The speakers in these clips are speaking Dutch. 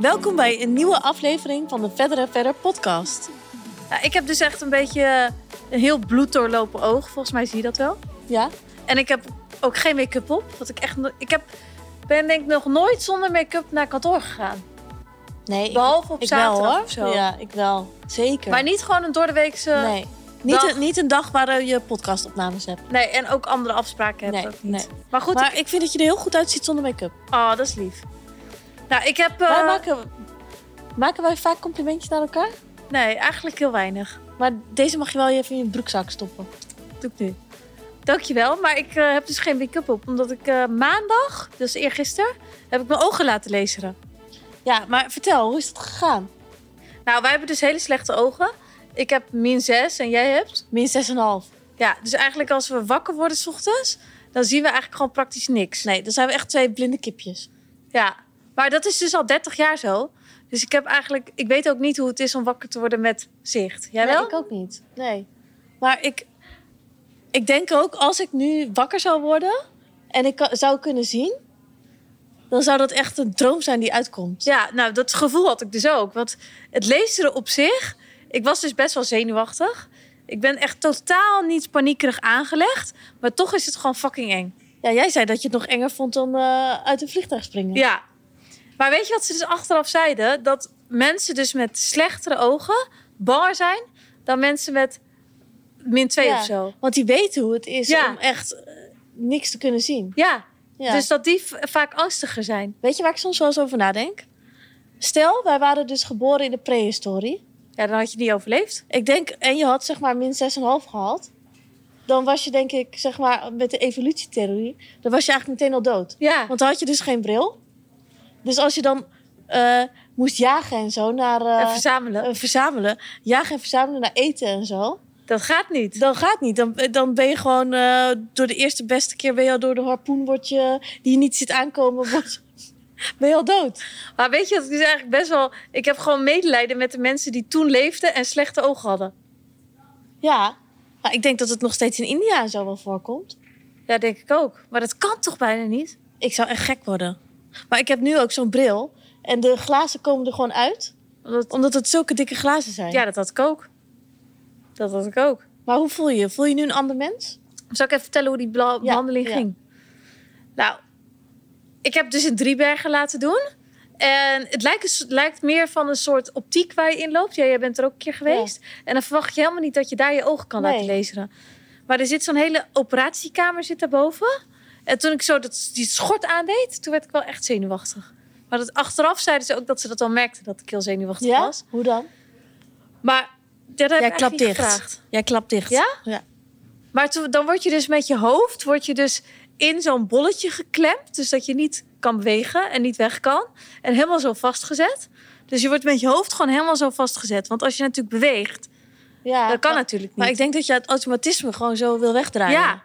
Welkom bij een nieuwe aflevering van de Verder en Verder podcast. Ja, ik heb dus echt een beetje een heel bloeddoorlopen oog. Volgens mij zie je dat wel. Ja? En ik heb ook geen make-up op. Want ik echt, ik heb, ben denk ik nog nooit zonder make-up naar kantoor gegaan. Nee, Behalve op ik wel zaterdag hoor. of zo. Ja, ik wel. Zeker. Maar niet gewoon een doordeweekse... Nee. nee. Niet een, niet een dag waar je podcastopnames hebt. en ook andere afspraken heb Nee, ik niet. nee. Maar goed, maar ik vind dat je er heel goed uitziet zonder make-up. oh, dat is lief. Nou, ik heb... eh, Wij maken, maken wij vaak complimentjes naar elkaar? Nee, eigenlijk heel weinig. Maar deze mag je wel even in je broekzak stoppen. Doe ik nu. Dankjewel, maar ik eh, heb dus geen make-up op. Omdat ik eh, maandag, dus eergisteren, heb ik mijn ogen laten laseren. Ja, maar vertel, hoe is het gegaan? Nou, wij hebben dus hele slechte ogen. Ik heb min 6 en jij hebt? Min 6,5. Ja, dus eigenlijk als we wakker worden s ochtends, dan zien we eigenlijk gewoon praktisch niks. Nee, dan zijn we echt twee blinde kipjes. Ja, maar dat is dus al 30 jaar zo. Dus ik heb eigenlijk, ik weet ook niet hoe het is om wakker te worden met zicht. Jij nee, wel? ik ook niet. Nee. Maar ik, ik denk ook, als ik nu wakker zou worden en ik zou kunnen zien, dan zou dat echt een droom zijn die uitkomt. Ja, nou, dat gevoel had ik dus ook. Want het lezen op zich, ik was dus best wel zenuwachtig. Ik ben echt totaal niet paniekerig aangelegd. Maar toch is het gewoon fucking eng. Ja, jij zei dat je het nog enger vond dan eh, uit een vliegtuig springen. Ja. Maar weet je wat ze dus achteraf zeiden? Dat mensen dus met slechtere ogen banger zijn dan mensen met min 2 Ja. of zo. Want die weten hoe het is Ja. om echt eh, niks te kunnen zien. Ja. Ja. dus dat die vaak angstiger zijn. Weet je waar ik soms wel eens over nadenk? Stel, wij waren dus geboren in de prehistorie. Ja, dan had je niet overleefd. Ik denk, en je had zeg maar min 6,5 gehad. Dan was je denk ik, zeg maar, met de evolutietheorie... dan was je eigenlijk meteen al dood. Ja. Want dan had je dus geen bril. Dus als je dan eh, moest jagen en zo naar... eh, en verzamelen. eh, verzamelen. Jagen en verzamelen naar eten en zo. dat gaat niet. Dan gaat niet. Dan, dan ben je gewoon door de eerste beste keer... ben je al door de harpoen word je, die je niet ziet aankomen... Ben je al dood. Maar weet je, dat is eigenlijk best wel... Ik heb gewoon medelijden met de mensen die toen leefden en slechte ogen hadden. Ja. Maar ik denk dat het nog steeds in India zo wel voorkomt. Ja, denk ik ook. Maar dat kan toch bijna niet? Ik zou echt gek worden. Maar ik heb nu ook zo'n bril. En de glazen komen er gewoon uit. Omdat, Omdat het zulke dikke glazen zijn. ja, dat had ik ook. Dat had ik ook. Maar hoe voel je je? Voel je nu een ander mens? Zal ik even vertellen hoe die bla- behandeling ja. ging? Nou, ik heb dus in Driebergen laten doen. En het lijkt, een s- lijkt meer van een soort optiek waar je in loopt. Ja, jij bent er ook een keer geweest. En dan verwacht je helemaal niet dat je daar je ogen kan Nee. laten lezen. Maar er zit zo'n hele operatiekamer zit daarboven. En toen ik zo dat, die schort aandeed, toen werd ik wel echt zenuwachtig. Maar dat, achteraf zeiden ze ook dat ze dat al merkten, dat ik heel zenuwachtig Ja? was. Hoe dan? Maar dat heb Jij klapt dicht. gevraagd. Jij klapt dicht. Ja? Ja. Maar toen, dan word je dus met je hoofd word je dus in zo'n bolletje geklemd. Dus dat je niet kan bewegen en niet weg kan. En helemaal zo vastgezet. Dus je wordt met je hoofd gewoon helemaal zo vastgezet. Want als je natuurlijk beweegt, ja dat kan maar, natuurlijk niet. maar ik denk dat je het automatisme gewoon zo wil wegdraaien. ja.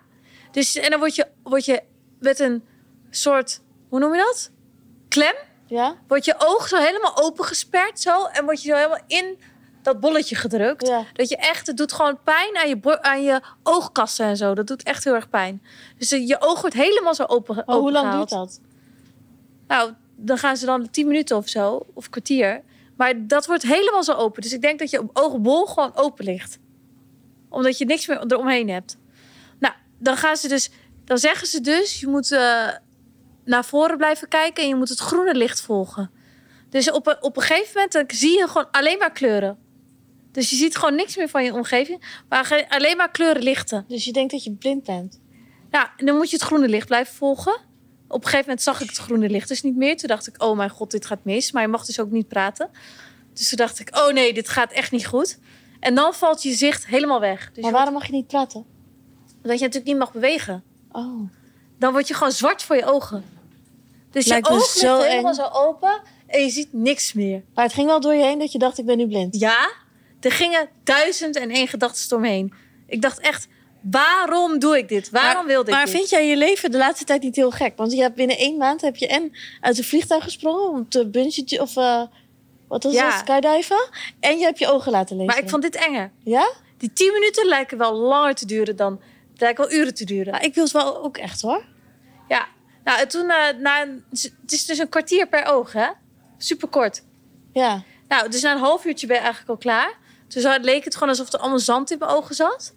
Dus, en dan word je, word je met een soort, hoe noem je dat? Klem. Ja? Wordt je oog zo helemaal opengesperd zo. En word je zo helemaal in dat bolletje gedrukt. Ja. Dat je echt, het doet gewoon pijn aan je, aan je oogkassen en zo. Dat doet echt heel erg pijn. Dus eh, je oog wordt helemaal zo open. Maar hoe lang duurt dat? Nou, dan gaan ze dan 10 minuten of zo, of kwartier. Maar dat wordt helemaal zo open. Dus ik denk dat je oogbol gewoon open ligt. Omdat je niks meer eromheen hebt. Dan gaan ze dus, dan zeggen ze dus, je moet eh, naar voren blijven kijken en je moet het groene licht volgen. Dus op een, op een gegeven moment dan zie je gewoon alleen maar kleuren. Dus je ziet gewoon niks meer van je omgeving, maar alleen maar kleuren lichten. Dus je denkt dat je blind bent? Ja, en dan moet je het groene licht blijven volgen. Op een gegeven moment zag ik het groene licht dus niet meer. Toen dacht ik, oh mijn god, dit gaat mis. Maar je mag dus ook niet praten. Dus toen dacht ik, oh nee, dit gaat echt niet goed. En dan valt je zicht helemaal weg. Dus maar waarom mag je niet praten? Wordt- dat je natuurlijk niet mag bewegen. Oh. Dan word je gewoon zwart voor je ogen. Dus Lijkt je oog ligt zo helemaal eng. zo open en je ziet niks meer. Maar het ging wel door je heen dat je dacht, ik ben nu blind. Ja, er gingen duizend en één gedachten door me heen. Ik dacht echt, waarom doe ik dit? Waarom maar, wilde ik Maar dit? vind jij je leven de laatste tijd niet heel gek? Want je hebt binnen één maand heb je en uit een vliegtuig gesprongen om te bungee of eh, wat was Ja. dat, skydiven, en je hebt je ogen laten lezen. Maar ik vond dit enger. ja, Die tien minuten lijken wel langer te duren dan... Het lijkt wel uren te duren. ik wil het wel ook echt hoor. Ja, nou en toen... eh, na een, het is dus een kwartier per oog, hè? Super kort. Ja. Nou, dus na een half uurtje ben je eigenlijk al klaar. Toen zo- leek het gewoon alsof er allemaal zand in mijn ogen zat.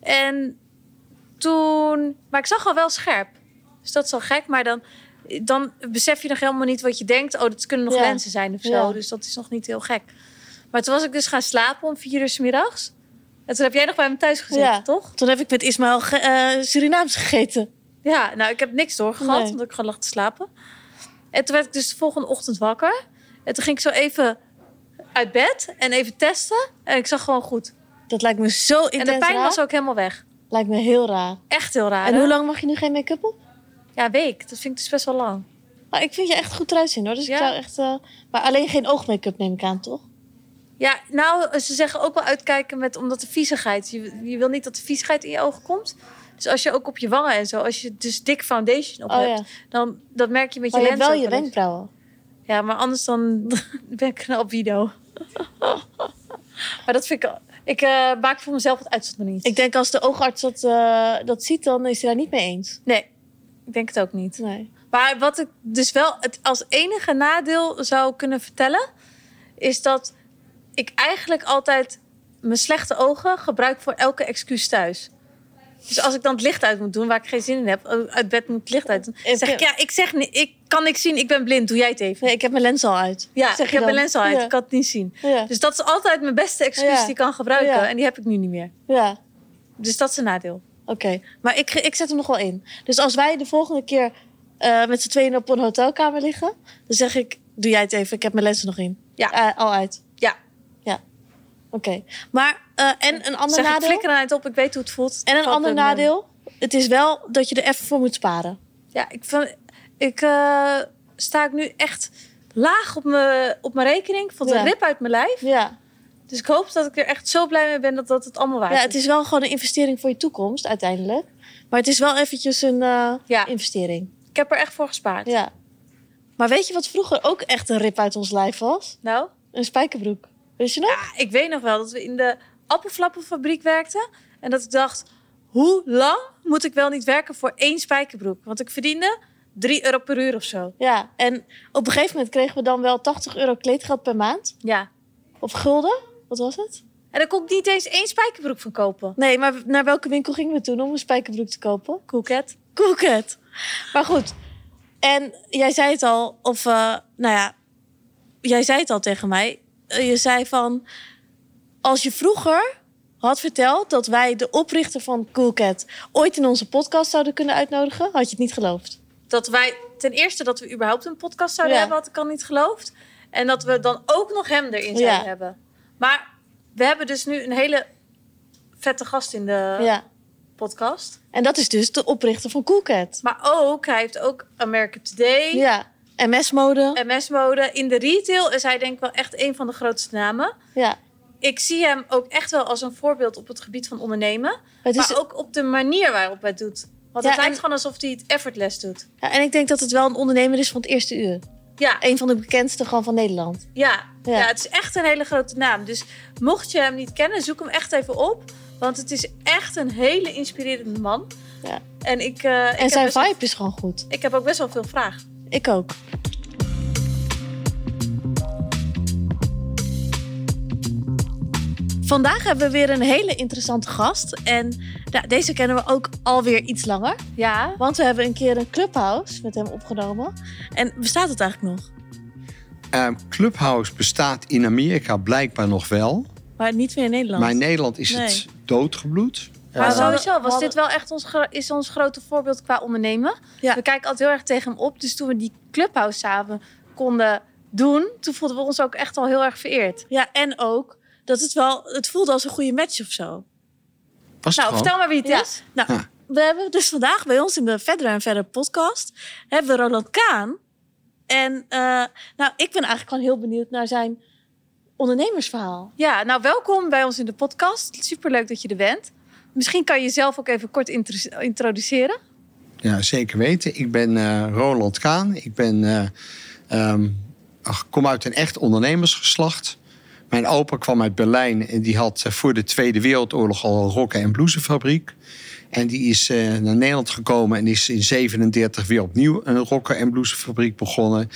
En toen... Maar ik zag al wel scherp. Dus dat is al gek. Maar dan, dan besef je nog helemaal niet wat je denkt. Oh, dat kunnen nog Ja. lenzen zijn of zo. Ja. Dus dat is nog niet heel gek. Maar toen was ik dus gaan slapen om vier uur 's middags. En toen heb jij nog bij me thuis gezeten, Ja. toch? Toen heb ik met Ismaël ge- eh, Surinaams gegeten. Ja, nou, ik heb niks doorgehad, Nee. omdat ik gewoon lag te slapen. En toen werd ik dus de volgende ochtend wakker. En toen ging ik zo even uit bed en even testen. En ik zag gewoon goed. Dat lijkt me zo intens en de pijn raar. was ook helemaal weg. Lijkt me heel raar. Echt heel raar. en hè? hoe lang mag je nu geen make-up op? Ja, een week. Dat vind ik dus best wel lang. Maar ik vind je echt goed eruit zien hoor. Dus Ja. ik zou echt. eh, Maar alleen geen oogmake-up neem ik aan, toch? Ja, nou, ze zeggen ook wel uitkijken met omdat de viezigheid. Je, je wil niet dat de viezigheid in je ogen komt. Dus als je ook op je wangen en zo, als je dus dik foundation op Oh hebt, ja. dan dat merk je met je Maar je lens wel je wenkbrauwen. Ja, maar anders dan ben ik een albido. maar dat vind ik... Ik eh, maak voor mezelf het uitzondering niet. Ik denk als de oogarts dat, eh, dat ziet, dan is hij daar niet mee eens. Nee, ik denk het ook niet. Nee. Maar wat ik dus wel het als enige nadeel zou kunnen vertellen... is dat ik eigenlijk altijd mijn slechte ogen gebruik voor elke excuus thuis. Dus als ik dan het licht uit moet doen, waar ik geen zin in heb... oh, uit bed moet het licht uit doen... Zeg ik, ja, ik zeg niet, ik kan niks zien, ik ben blind, doe jij het even. Nee, ik heb mijn lens al uit. Ja, Zeg ik heb mijn lens al uit, Ja. ik kan het niet zien. Ja. Dus dat is altijd mijn beste excuus Ja. die ik kan gebruiken. En die heb ik nu niet meer. Ja. Dus dat is een nadeel. Oké, maar ik, ik zet hem nog wel in. Dus als wij de volgende keer eh, met z'n tweeën op een hotelkamer liggen, dan zeg ik: Doe jij het even, ik heb mijn lenzen nog in. Ja. Eh, al uit. Ja. Ja. Oké. Maar, eh, en een ander Zeg ik nadeel. flikker aan het op, ik weet hoe het voelt. En een ander nadeel: het is wel dat je er even voor moet sparen. Ja, ik, vind, ik eh, sta ik nu echt laag op mijn, op mijn rekening. Van de Ja. rip uit mijn lijf. Ja. Dus ik hoop dat ik er echt zo blij mee ben dat, dat het allemaal waard ja, is. het is wel gewoon een investering voor je toekomst uiteindelijk. Maar het is wel eventjes een eh, Ja. investering. Ik heb er echt voor gespaard. Ja. Maar weet je wat vroeger ook echt een rip uit ons lijf was? Nou, Een spijkerbroek. Weet je nog? ja, ik weet nog wel dat we in de appelflappenfabriek werkten. En dat ik dacht, hoe lang moet ik wel niet werken voor één spijkerbroek? Want ik verdiende 3 euro per uur of zo. Ja, en op een gegeven moment kregen we dan wel 80 euro kleedgeld per maand. Ja. Of gulden. Wat was het? En daar kon ik niet eens één spijkerbroek van kopen. Nee, maar naar welke winkel gingen we toen om een spijkerbroek te kopen? Coolcat. Coolcat. Maar goed. En jij zei het al, of eh, nou ja, jij zei het al tegen mij. Eh, je zei van, als je vroeger had verteld dat wij de oprichter van Coolcat ooit in onze podcast zouden kunnen uitnodigen, had je het niet geloofd. dat wij ten eerste dat we überhaupt een podcast zouden Ja. hebben, had ik al niet geloofd. En dat we dan ook nog hem erin zouden Ja. hebben. Maar we hebben dus nu een hele vette gast in de Ja. podcast. En dat is dus de oprichter van Coolcat. Maar ook, hij heeft ook American Today, Ja. MS-mode. MS-mode. In de retail is hij denk ik wel echt een van de grootste namen. Ja. Ik zie hem ook echt wel als een voorbeeld op het gebied van ondernemen. Het is, Maar ook op de manier waarop hij het doet. Want Ja, het lijkt en- gewoon alsof hij het effortless doet. ja, en ik denk dat het wel een ondernemer is van het eerste uur. Ja, Een van de bekendste gewoon van Nederland. Ja, Ja. ja. het is echt een hele grote naam. Dus mocht je hem niet kennen, zoek hem echt even op. Want het is echt een hele inspirerende man. Ja. En ik, eh, En zijn wel- vibe is gewoon goed. ik heb ook best wel veel vragen. Ik ook. Vandaag hebben we weer een hele interessante gast. En ja, deze kennen we ook alweer iets langer. Ja, Want we hebben een keer een clubhouse met hem opgenomen. En bestaat het eigenlijk nog? Eh, Clubhouse bestaat in Amerika blijkbaar nog wel. Maar niet meer in Nederland. Maar in Nederland is Nee. het doodgebloed. Maar sowieso was dit wel echt ons, is ons grote voorbeeld qua ondernemen. Ja. We kijken altijd heel erg tegen hem op. Dus toen we die clubhouse samen konden doen, toen voelden we ons ook echt al heel erg vereerd. Ja, en ook dat het wel... Het voelde als een goede match of zo. was het Nou, vertel maar wie het Ja. is. Nou, Ja. we hebben dus vandaag bij ons in de Verder en Verder podcast... hebben we Roland Kaan. En eh, nou, ik ben eigenlijk gewoon heel benieuwd naar zijn ondernemersverhaal. Ja, nou welkom bij ons in de podcast. Superleuk dat je er bent. Misschien kan je jezelf ook even kort intro- introduceren. Ja, zeker weten. Ik ben eh, Roland Kaan. Ik ben, eh, ehm, ach, kom uit een echt ondernemersgeslacht. Mijn opa kwam uit Berlijn en die had eh, voor de Tweede Wereldoorlog al een rokken- en blousefabriek. En die is naar Nederland gekomen en is in 37 weer opnieuw een rokken- en blousefabriek begonnen.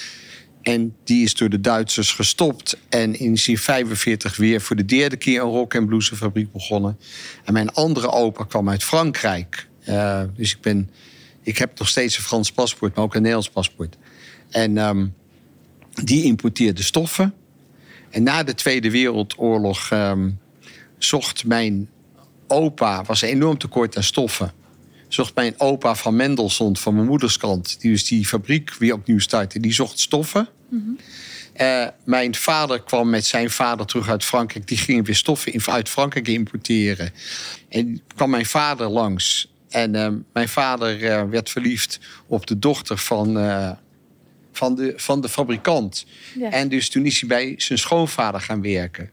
En die is door de Duitsers gestopt. En in 1945 weer voor de derde keer een rock- en blousefabriek begonnen. En mijn andere opa kwam uit Frankrijk. Eh, dus ik, ben, ik heb nog steeds een Frans paspoort, maar ook een Nederlands paspoort. En ehm, die importeerde stoffen. En na de Tweede Wereldoorlog ehm, zocht mijn opa, was enorm tekort aan stoffen. Zocht mijn opa van Mendelssohn, van mijn moeders kant, die dus die fabriek weer opnieuw startte, die zocht stoffen. Eh, mijn vader kwam met zijn vader terug uit Frankrijk. Die gingen weer stoffen in- uit Frankrijk importeren. En kwam mijn vader langs. En eh, mijn vader eh, werd verliefd op de dochter van, van, de, van de fabrikant. Ja. En dus toen is hij bij zijn schoonvader gaan werken.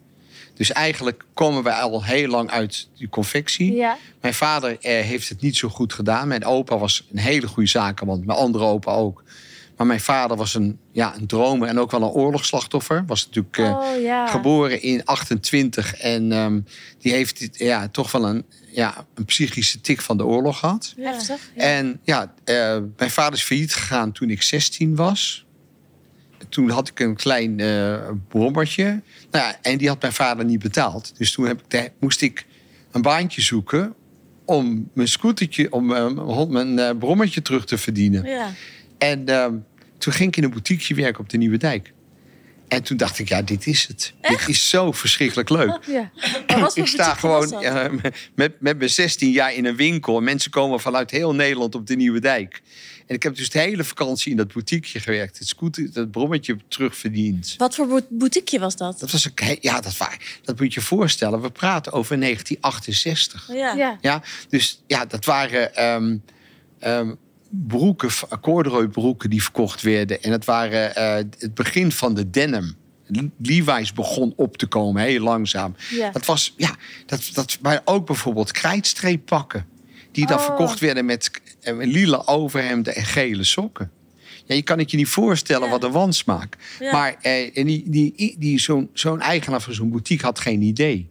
Dus eigenlijk komen wij al heel lang uit die confectie. Ja. Mijn vader eh, heeft het niet zo goed gedaan. Mijn opa was een hele goede zakenman. Mijn andere opa ook. Maar mijn vader was een, ja, een dromer en ook wel een oorlogsslachtoffer. Was natuurlijk eh, Oh ja. geboren in 28. En ehm, die heeft ja, toch wel een, ja, een psychische tik van de oorlog gehad. Heftig. Ja. En ja, eh, mijn vader is failliet gegaan toen ik 16 was. Toen had ik een klein brommertje. Nou ja, en die had mijn vader niet betaald. Dus toen heb ik, de- moest ik een baantje zoeken om mijn scootertje, om eh, mijn mijn eh, brommertje terug te verdienen. Ja. En ehm, toen ging ik in een boutiqueje werken op de Nieuwe Dijk. En toen dacht ik, ja, dit is het. Dit is zo verschrikkelijk leuk. Ja. Maar wat voor Ik sta was gewoon eh, met, met mijn 16 jaar in een winkel. En mensen komen vanuit heel Nederland op de Nieuwe Dijk. En ik heb dus de hele vakantie in dat boutiqueje gewerkt. Het scooter, dat brommetje terugverdiend. Wat voor boutiqueje was dat? Dat was een, ja, dat, wa- dat moet je je voorstellen. We praten over 1968. Ja. Ja. Ja, dus ja, dat waren ehm, ehm, broeken, corduroy broeken die verkocht werden. En het waren eh, het begin van de denim. Levi's begon op te komen, heel langzaam. Ja. Dat was, ja, dat, dat, maar ook bijvoorbeeld krijtstreeppakken. Die dan Oh. verkocht werden met eh, lila overhemden en gele sokken. Ja, je kan het je niet voorstellen Ja. wat een wansmaak. Ja. Maar eh, en die, die, die, zo'n zo'n eigenaar van zo'n boutique had geen idee.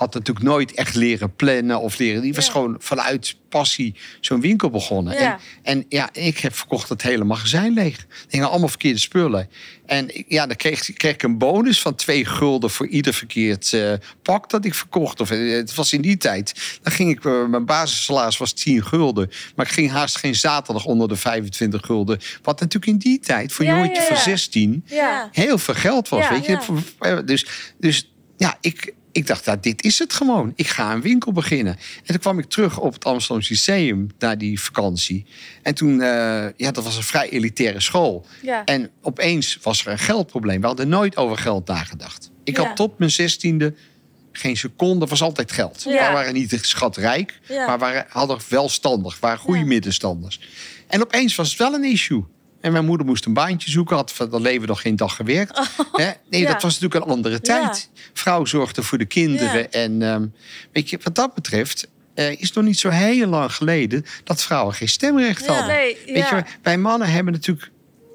Had natuurlijk nooit echt leren plannen of leren. Die was Ja. gewoon vanuit passie zo'n winkel begonnen. Ja. En, en ja, ik heb verkocht het hele magazijn leeg. Er hingen allemaal verkeerde spullen. En ja, dan kreeg, kreeg ik een bonus van twee gulden voor ieder verkeerd eh, pak dat ik verkocht. Of, eh, het was in die tijd. Dan ging ik, eh, mijn basissalaris was 10 gulden. Maar ik ging haast geen zaterdag onder de 25 gulden. Wat natuurlijk in die tijd voor een Ja, jongetje van ja. 16 Ja. heel veel geld was. Weet je? Dus, dus ja, ik, ik dacht, nou, dit is het gewoon. Ik ga een winkel beginnen. En toen kwam ik terug op het Amsterdam Lyceum na die vakantie. En toen, eh, ja, dat was een vrij elitaire school. Ja. En opeens was er een geldprobleem. We hadden nooit over geld nagedacht. Ik Ja. had tot mijn zestiende geen seconde, was altijd geld. Ja. We waren niet schatrijk, maar waren, hadden welstandig, waren goede middenstanders. En opeens was het wel een issue. En mijn moeder moest een baantje zoeken, had van dat leven nog geen dag gewerkt. Hè? Nee, Ja. dat was natuurlijk een andere tijd. Vrouw zorgde voor de kinderen. Ja. En ehm, weet je, wat dat betreft eh, is het nog niet zo heel lang geleden dat vrouwen geen stemrecht hadden. Nee, Weet je, wij mannen hebben natuurlijk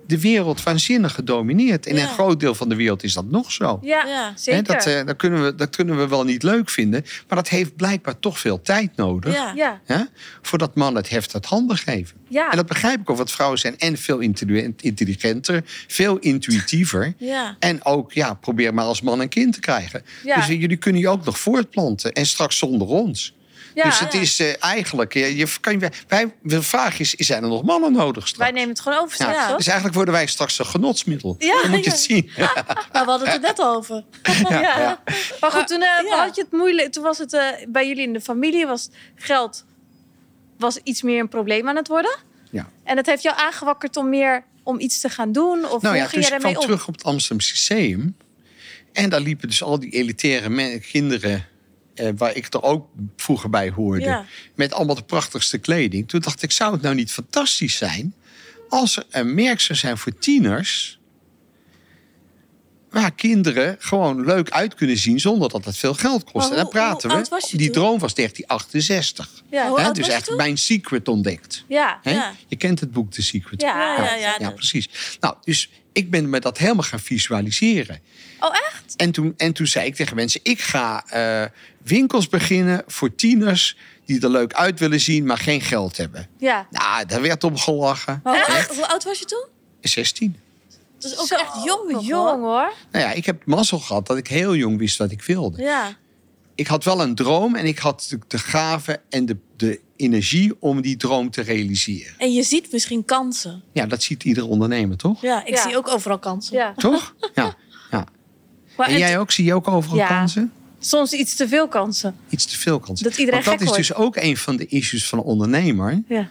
de wereld waanzinnig gedomineerd. En Ja. een groot deel van de wereld is dat nog zo. Ja, Ja. Zeker. dat, eh, dat, kunnen we, dat kunnen we wel niet leuk vinden. Maar dat heeft blijkbaar toch veel tijd nodig. Ja. ja, Hè, voordat mannen het heft uit handen geven. ja. En dat begrijp ik ook, want vrouwen zijn en veel intelli- intelligenter, veel intuïtiever. Ja. En ook, ja, probeer maar als man een kind te krijgen. Ja. Dus jullie kunnen je ook nog voortplanten. En straks zonder ons. Ja. dus het is eh, eigenlijk... Je, je kan je, wij, de vraag is, zijn er nog mannen nodig straks? Wij nemen het gewoon over ja, straks, toch? Dus eigenlijk worden wij straks een genotsmiddel. Ja, Dan moet je ja. het zien. Maar we hadden het er net over. Ja. ja. Maar goed, toen eh, Ja. had je het moeilijk. Toen was het eh, bij jullie in de familie was geld was iets meer een probleem aan het worden. Ja. En het heeft jou aangewakkerd om meer om iets te gaan doen. Of Nou hoe ja, ging dus je ik kwam om? terug op het Amsterdam Lyceum. En daar liepen dus al die elitaire kinderen... eh, waar ik er ook vroeger bij hoorde... Ja. met allemaal de prachtigste kleding. Toen dacht ik, zou het nou niet fantastisch zijn... als er een merk zou zijn voor tieners... waar kinderen gewoon leuk uit kunnen zien... zonder dat het veel geld kost. En dan praten hoe we... die toen? droom was 1968. Ja. Dus toen? mijn secret ontdekt. Ja. Je kent het boek The Secret. Ja. Ja, ja, ja. Ja, precies. Nou, dus ik ben me dat helemaal gaan visualiseren. Oh, echt? En toen, en toen zei ik tegen mensen: ik ga eh, winkels beginnen voor tieners die er leuk uit willen zien, maar geen geld hebben. Ja. Nou, daar werd op gelachen. Maar hoe, oud- hoe oud was je toen? 16. Het is ook Zo, echt jong nog, jong hoor. Nou ja, ik heb mazzel gehad dat ik heel jong wist wat ik wilde. Ja. Ik had wel een droom en ik had de, de gave en de, de energie om die droom te realiseren. En je ziet misschien kansen. Ja, dat ziet ieder ondernemer, toch? Ja, ik Ja. zie ook overal kansen. Ja. Toch? Ja. Maar En jij ook? Zie je ook overal Ja. kansen? soms iets te veel kansen. Iets te veel kansen. Dat iedereen Want dat gek is dus ook een van de issues van een ondernemer. Ja.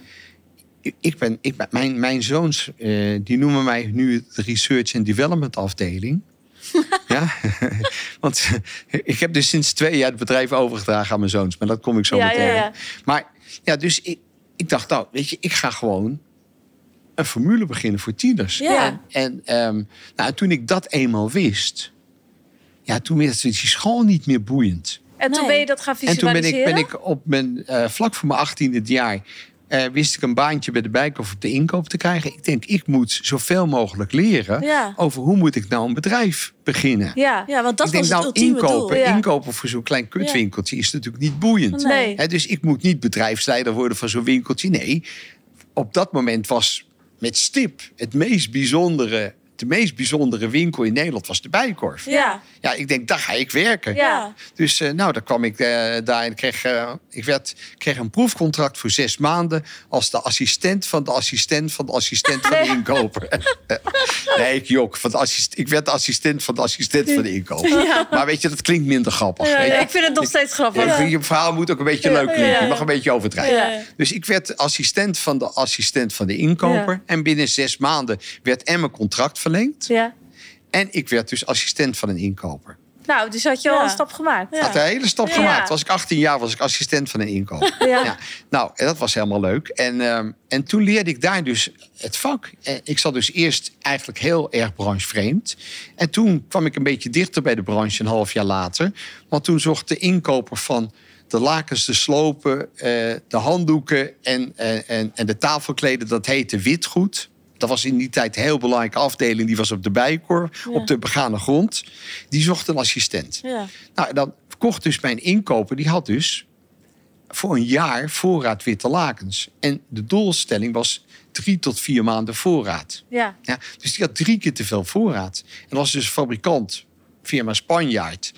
ik ben, ik ben, mijn, mijn zoons, eh, die noemen mij nu de Research and Development afdeling. ja, want ik heb dus sinds twee jaar het bedrijf overgedragen aan mijn zoons. Maar dat kom ik zo Ja, meteen. ja, ja. Maar ja, dus ik, ik dacht, nou, weet je, ik ga gewoon een formule beginnen voor tieners. Ja. En, en ehm, nou, toen ik dat eenmaal wist, ja, toen werd die school niet meer boeiend. En toen Nee. ben je dat gaan En toen ben visualiseren? ik, ben ik op mijn, eh, vlak voor mijn achttiende jaar... eh, wist ik een baantje bij de bijk of op de inkoop te krijgen. Ik denk, ik moet zoveel mogelijk leren... Ja. over hoe moet ik nou een bedrijf beginnen. Ja. Ja, want dat ik was denk, het nou, ultieme inkopen, doel. Ja. inkopen voor zo'n klein kutwinkeltje... is natuurlijk niet boeiend. Nee. Hè, dus ik moet niet bedrijfsleider worden van zo'n winkeltje. Nee, op dat moment was met stip het meest bijzondere... de meest bijzondere winkel in Nederland was de Bijkorf. Ja. Ja, ik denk, daar ga ik werken. Ja. Dus eh, nou, dan kwam ik eh, daar en kreeg, eh, ik werd, kreeg een proefcontract voor zes maanden als de assistent van de assistent van de assistent van de inkoper. nee, ik jok. Van de assist, ik werd de assistent van de assistent van de inkoper. Maar weet je, dat klinkt minder grappig. Ja, ik vind het nog steeds grappig. Je verhaal moet ook een beetje leuk klinken. Je mag een beetje overdrijven. Dus ik werd assistent van de assistent van de inkoper. En binnen zes maanden werd en mijn contract verlengd. Ja. En ik werd dus assistent van een inkoper. Nou, dus had je al Ja. een stap gemaakt. Ja. Had een hele stap Ja. gemaakt. Was ik 18 jaar, was ik assistent van een inkoper. Ja. Ja. Nou, en dat was helemaal leuk. En, ehm, en toen leerde ik daar dus het vak. En ik zat dus eerst eigenlijk heel erg branchevreemd. En toen kwam ik een beetje dichter bij de branche een half jaar later. Want toen zocht de inkoper van de lakens, de slopen, eh, de handdoeken en, en, en, en de tafelkleden, dat heette witgoed. Dat was in die tijd een heel belangrijke afdeling. Die was op de Bijenkorf, op de begane grond. Die zocht een assistent. Ja. Nou, dan kocht dus mijn inkoper, die had dus voor een jaar voorraad witte lakens. En de doelstelling was drie tot vier maanden voorraad. Ja. Ja, dus die had drie keer te veel voorraad. En was dus fabrikant, firma Spanjaard.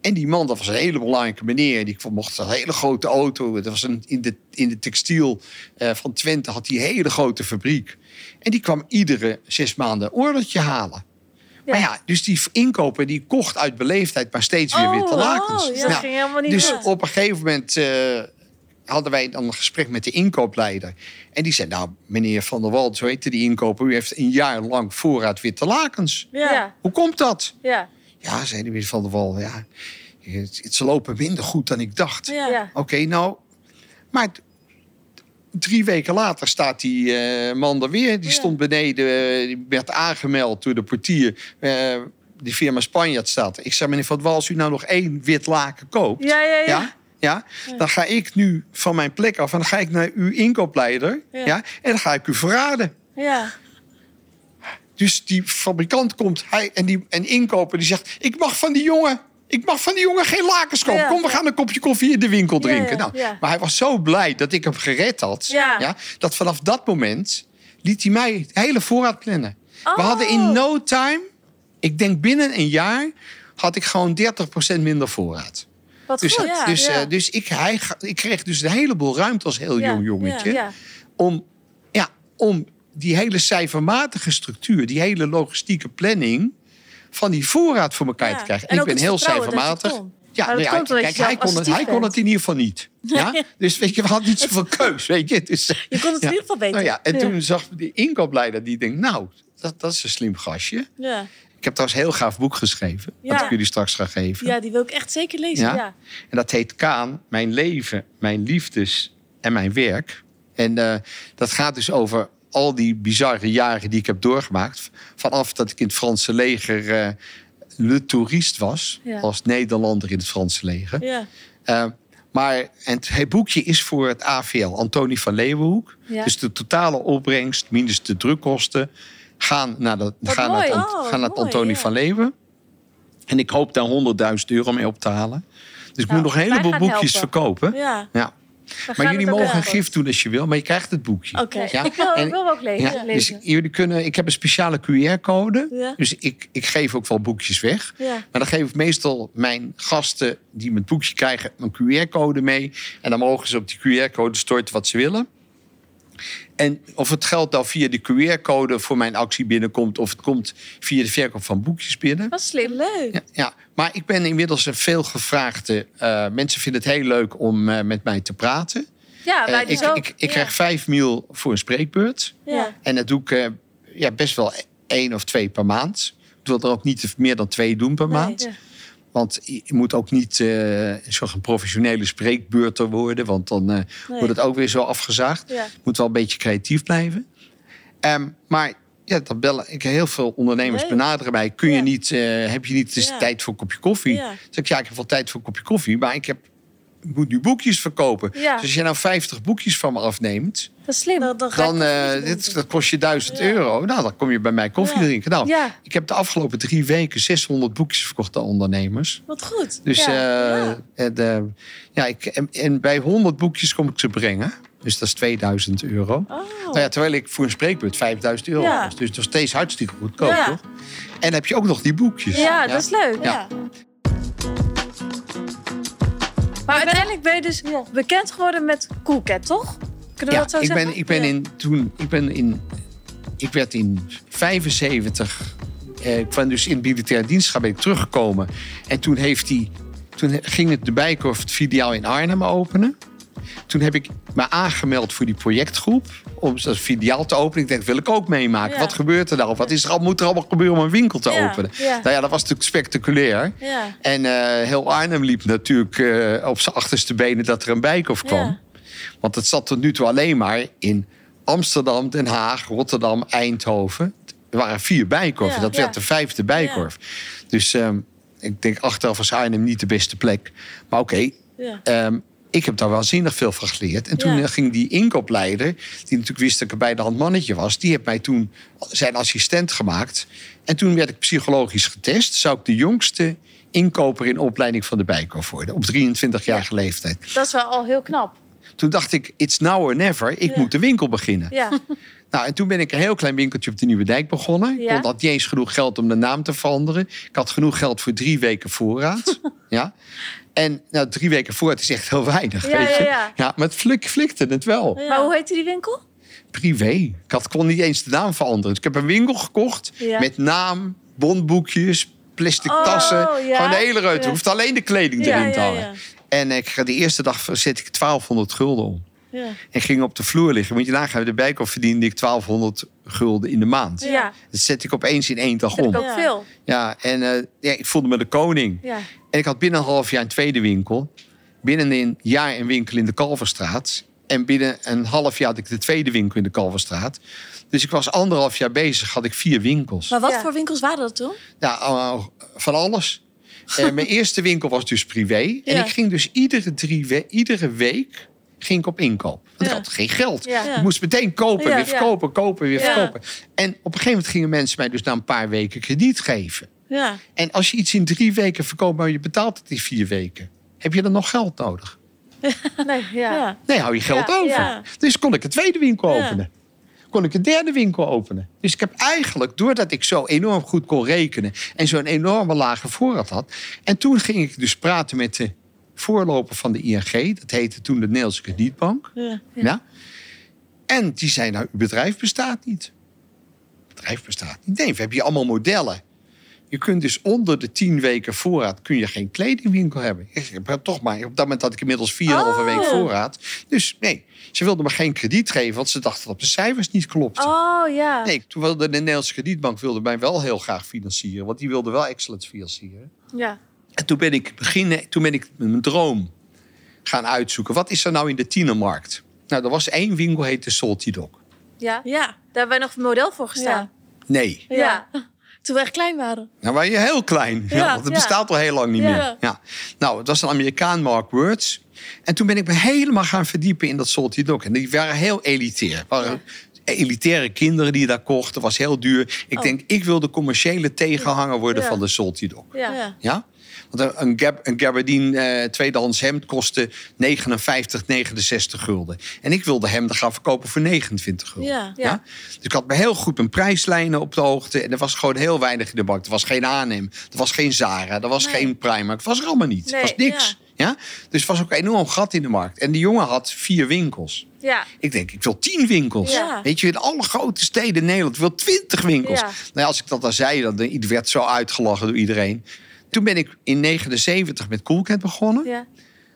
En die man, dat was een hele belangrijke meneer. Die mocht een hele grote auto. Dat was een, in, de, in de textiel eh, van Twente had hij een hele grote fabriek. En die kwam iedere zes maanden een ordertje halen. Maar ja, dus die inkoper die kocht uit beleefdheid maar steeds weer Oh, witte oh, lakens. ja. Ging niet dus op een gegeven moment eh, hadden wij dan een gesprek met de inkoopleider. En die zei, nou meneer Van der Wald, zo heette die inkoper... u heeft een jaar lang voorraad witte lakens. Ja. Hoe komt dat? Ja. Ja, zei de meneer Van der Wal, ja, het, het- ze lopen minder goed dan ik dacht. Ja. Ja. Oké, nou, maar drie weken later staat die eh, man er weer. Die Ja. stond beneden, eh, die werd aangemeld door de portier. eh, die firma Spanjaard staat. Ik zei, meneer Van der Wal, als u nou nog één wit laken koopt... Ja, ja, ja. ja, ja, dan ga ik nu van mijn plek af en dan ga ik naar uw inkoopleider. Ja. Ja. en dan ga ik u verraden. Ja. Dus die fabrikant komt hij, en die en inkoper die zegt: Ik mag van die jongen. Ik mag van die jongen geen lakens kopen. Ja, Kom, we gaan een kopje koffie in de winkel drinken. nou. Maar hij was zo blij dat ik hem gered had. Ja. dat vanaf dat moment liet hij mij de hele voorraad plannen. We Oh. hadden in no time, ik denk binnen een jaar, had ik gewoon 30% minder voorraad. Wat Dus, goed. ja, dus, ja. eh, dus ik, hij, ik kreeg dus een heleboel ruimte als heel Ja, jong jongetje. Om, ja, om die hele cijfermatige structuur, die hele logistieke planning van die voorraad voor elkaar Ja. te krijgen. En ik ben heel cijfermatig. Ja, omdat kijk, hij kon, het, hij kon het in ieder geval niet. Ja? Dus weet je, we hadden niet zoveel keus. Weet je? Dus, Je kon het in ieder geval beter. Nou ja, en toen zag die inkoopleider, die denkt, nou, dat, dat is een slim gastje. Ja. Ik heb trouwens een heel gaaf boek geschreven. Dat ik jullie straks ga geven. ja, die wil ik echt zeker lezen. Ja? Ja. En dat heet Kaan, mijn leven, mijn liefdes en mijn werk. En eh, dat gaat dus over al die bizarre jaren die ik heb doorgemaakt. Vanaf dat ik in het Franse leger eh le toerist was. Ja. Als Nederlander in het Franse leger. Ja. Eh, maar en het boekje is voor het AVL, Antonie van Leeuwenhoek. Ja. Dus de totale opbrengst, minus de drukkosten, gaan naar, de, Wat gaan naar het, Oh, gaan naar mooi, Antonie ja. van Leeuwen. En ik hoop daar 100.000 euro mee op te halen. Dus ik Nou, moet nog een heleboel boekjes helpen. verkopen. Ja. Ja. Maar jullie mogen een gift doen als je wil, maar je krijgt het boekje. Oké. Ja? Ik wil, En- ik wil ook lezen. Ja, dus jullie kunnen, ik heb een speciale QR-code. Ja. Dus ik, ik geef ook wel boekjes weg. Ja. Maar dan geef ik meestal mijn gasten die mijn boekje krijgen een QR-code mee. En dan mogen ze op die QR-code storten wat ze willen. En of het geld nou via de QR-code voor mijn actie binnenkomt... of het komt via de verkoop van boekjes binnen. Dat is slim. Leuk. Ja, ja. maar ik ben inmiddels een veel gevraagde... eh, mensen vinden het heel leuk om eh, met mij te praten. Ja, Eh, wij ik, dus ook. ik, ik Ja. krijg vijf mil voor een spreekbeurt. Ja. En dat doe ik ja, best wel één of twee per maand. Ik wil er ook niet meer dan twee doen per Nee, maand. ja. Want je moet ook niet eh een soort professionele spreekbeurter worden. Want dan eh, wordt het ook weer zo afgezaagd. Ja. Je moet wel een beetje creatief blijven. Ehm, maar ja, dan bellen ik heel veel ondernemers Nee. benaderen mij. Kun je Ja. niet, eh, heb je niet Ja. tijd voor een kopje koffie? Dan zeg ik, ja, ik heb wel tijd voor een kopje koffie. Maar ik, heb, moet nu boekjes verkopen. Ja. Dus als je nou 50 boekjes van me afneemt... Dat is slim. Dan, eh, dit, dat kost je 1000 Ja. euro. Nou, dan kom je bij mij koffie Ja. drinken. Nou, Ja. ik heb de afgelopen drie weken 600 boekjes verkocht aan ondernemers. Wat goed. Dus Ja. en, eh, ja ik, en, en bij 100 boekjes kom ik ze brengen. Dus dat is 2000 euro. Oh. Nou ja, terwijl ik voor een spreekbeurt 5000 euro Ja. was. Dus nog steeds hartstikke goedkoop, Ja. toch? En dan heb je ook nog die boekjes. ja, dat is leuk. ja. Maar uiteindelijk ben je dus Ja. bekend geworden met Coolcat, toch? Kunnen we Ja, dat zo ik zeggen? ben, ik ben Ja. in toen ik ben in ik werd in 75 eh, ik ben dus in militaire dienst ben ik teruggekomen en toen heeft hij toen ging het de Bijkorf het filiaal in Arnhem openen. Toen heb ik me aangemeld voor die projectgroep om dat filiaal te openen. Ik denk, dat wil ik ook meemaken. Ja. Wat gebeurt er nou? Wat is er al, moet er allemaal gebeuren om een winkel te Ja, openen? ja. Nou ja, dat was natuurlijk spectaculair. Ja. En eh, heel Arnhem liep natuurlijk eh, op zijn achterste benen dat er een Bijkorf kwam. Want het zat tot nu toe alleen maar in Amsterdam, Den Haag, Rotterdam, Eindhoven. Er waren vier bijkorven. Dat werd de vijfde bijkorf. Dus ehm, ik denk achteraf was Arnhem niet de beste plek. Maar oké, Ja. ehm, ik heb daar waanzinnig veel van geleerd. En toen Ja. ging die inkoopleider, die natuurlijk wist dat ik een bij de hand mannetje was... die heeft mij toen zijn assistent gemaakt. En toen werd ik psychologisch getest. Zou ik de jongste inkoper in opleiding van de bijkorf worden. Op 23-jarige leeftijd. Dat is wel al heel knap. Toen dacht ik, it's now or never. Ik Ja. moet de winkel beginnen. Ja. Nou, en toen ben ik een heel klein winkeltje op de Nieuwe Dijk begonnen. Ja. Ik had niet eens genoeg geld om de naam te veranderen. Ik had genoeg geld voor drie weken voorraad. ja. En nou, drie weken voorraad is echt heel weinig, Ja, weet ja, je. ja. maar het flik, flikte het wel. Ja. Maar hoe heette die winkel? Privé. Ik had, kon niet eens de naam veranderen. Dus ik heb een winkel gekocht Ja. met naam, bondboekjes, plastic Oh, tassen. ja. Gewoon de hele ruimte. Ja. hoeft alleen de kleding Ja, erin te ja, hangen. ja. En ik, de eerste dag zet ik 1200 gulden om. Ja. En ging op de vloer liggen. Moet je nagaan, de bijkorf verdiende ik 1200 gulden in de maand. Ja. Dat zet ik opeens in één dag Dat om. ik ook veel. Ja, en eh, ja, ik voelde me de koning. Ja. En ik had binnen een half jaar een tweede winkel. Binnen een jaar een winkel in de Kalverstraat. En binnen een half jaar had ik de tweede winkel in de Kalverstraat. Dus ik was anderhalf jaar bezig, had ik vier winkels. Maar wat Ja. voor winkels waren dat toen? Ja, eh, van alles. Eh, mijn eerste winkel was dus privé. En ik ging dus iedere, drie we iedere week ging ik op inkoop. Want Ja. ik had geen geld. Ik moest meteen kopen, Ja, weer verkopen, kopen, weer Ja. verkopen. En op een gegeven moment gingen mensen mij dus na een paar weken krediet geven. Ja. En als je iets in drie weken verkoopt, maar je betaalt het in vier weken, heb je dan nog geld nodig? Nee, ja. Ja. Nee, hou je geld Ja, over. ja. Dus kon ik een tweede winkel Ja. openen. Kon ik een derde winkel openen. Dus ik heb eigenlijk, doordat ik zo enorm goed kon rekenen... en zo'n enorme lage voorraad had... en toen ging ik dus praten met de voorloper van de ING. Dat heette toen de Nederlandse Kredietbank. Ja. Ja. En die zei, nou, uw bedrijf bestaat niet. Het bedrijf bestaat niet. Nee, we hebben hier allemaal modellen. Je kunt dus onder de tien weken voorraad kun je geen kledingwinkel hebben. Ik maar toch maar. Op dat moment had ik inmiddels 4,5 Oh. week voorraad. Dus nee, ze wilden me geen krediet geven, want ze dachten dat de cijfers niet klopten. Oh ja. Nee, toen wilde de Nederlandse kredietbank wilde mij wel heel graag financieren, want die wilde wel excellence financieren. Ja. En toen ben ik beginnen, toen ben ik mijn droom gaan uitzoeken. Wat is er nou in de tienermarkt? Nou, er was één winkel, heette Salty Dog. Ja. Ja. Daar hebben wij nog een model voor gestaan. Nee, Ja. Toen we echt klein waren. nou waren je heel klein. Ja, Ja, want het ja. bestaat al heel lang niet Ja. meer. Ja. Nou, het was een Amerikaan, Mark Words. En toen ben ik me helemaal gaan verdiepen in dat Salty Dog. En die waren heel elitair. waren elitaire kinderen die daar kochten. was heel duur. Ik Oh. denk, ik wil de commerciële tegenhanger worden Ja. van de Salty Dog. Ja. Ja. Want een, Gab, een Gabardine eh, tweedehands hemd kostte 59, 69 gulden. En ik wilde hem gaan verkopen voor 29 gulden. Ja. Ja. Dus ik had me heel goed mijn prijslijnen op de hoogte. En er was gewoon heel weinig in de markt. Er was geen H&M, er was geen Zara, er was Nee. geen Primark. Het was er allemaal niet. Nee, het was niks. Ja. Dus het was ook een enorm gat in de markt. En die jongen had vier winkels. Ja. Ik denk, ik wil tien winkels. Ja. Weet je, in alle grote steden in Nederland. Ik wil twintig winkels. Ja. Nou als ik dat dan zei, dan werd zo uitgelachen door iedereen. Toen ben ik in 79 met Coolcat begonnen. Ja.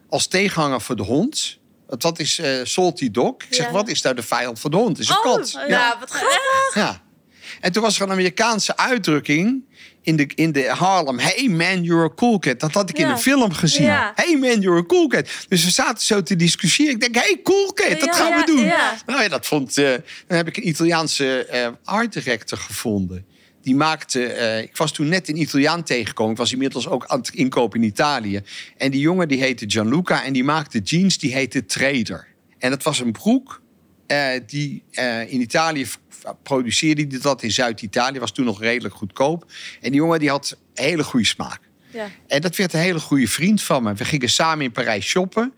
Als tegenhanger voor de hond. Want dat is eh, Salty Dog. Ik zeg, Ja. wat is nou de vijand van de hond? Is een Oh, kat. ja. wat grappig. Ja. En toen was er een Amerikaanse uitdrukking in de, in de Harlem. Hey man, you're a cool cat. Dat had ik in een film gezien. Ja. Hey man, you're a cool cat. Dus we zaten zo te discussiëren. Ik denk, hey cool cat, dat gaan we doen. Nou ja, dat vond... eh, dan heb ik een Italiaanse eh, art director gevonden. Die maakte... eh, ik was toen net een Italiaan tegengekomen. Ik was inmiddels ook aan het inkopen in Italië. En die jongen die heette Gianluca. En die maakte jeans die heette Trader. En dat was een broek die eh, in Italië produceerde die dat in Zuid-Italië. Was toen nog redelijk goedkoop. En die jongen die had hele goede smaak. Ja. En dat werd een hele goede vriend van me. We gingen samen in Parijs shoppen.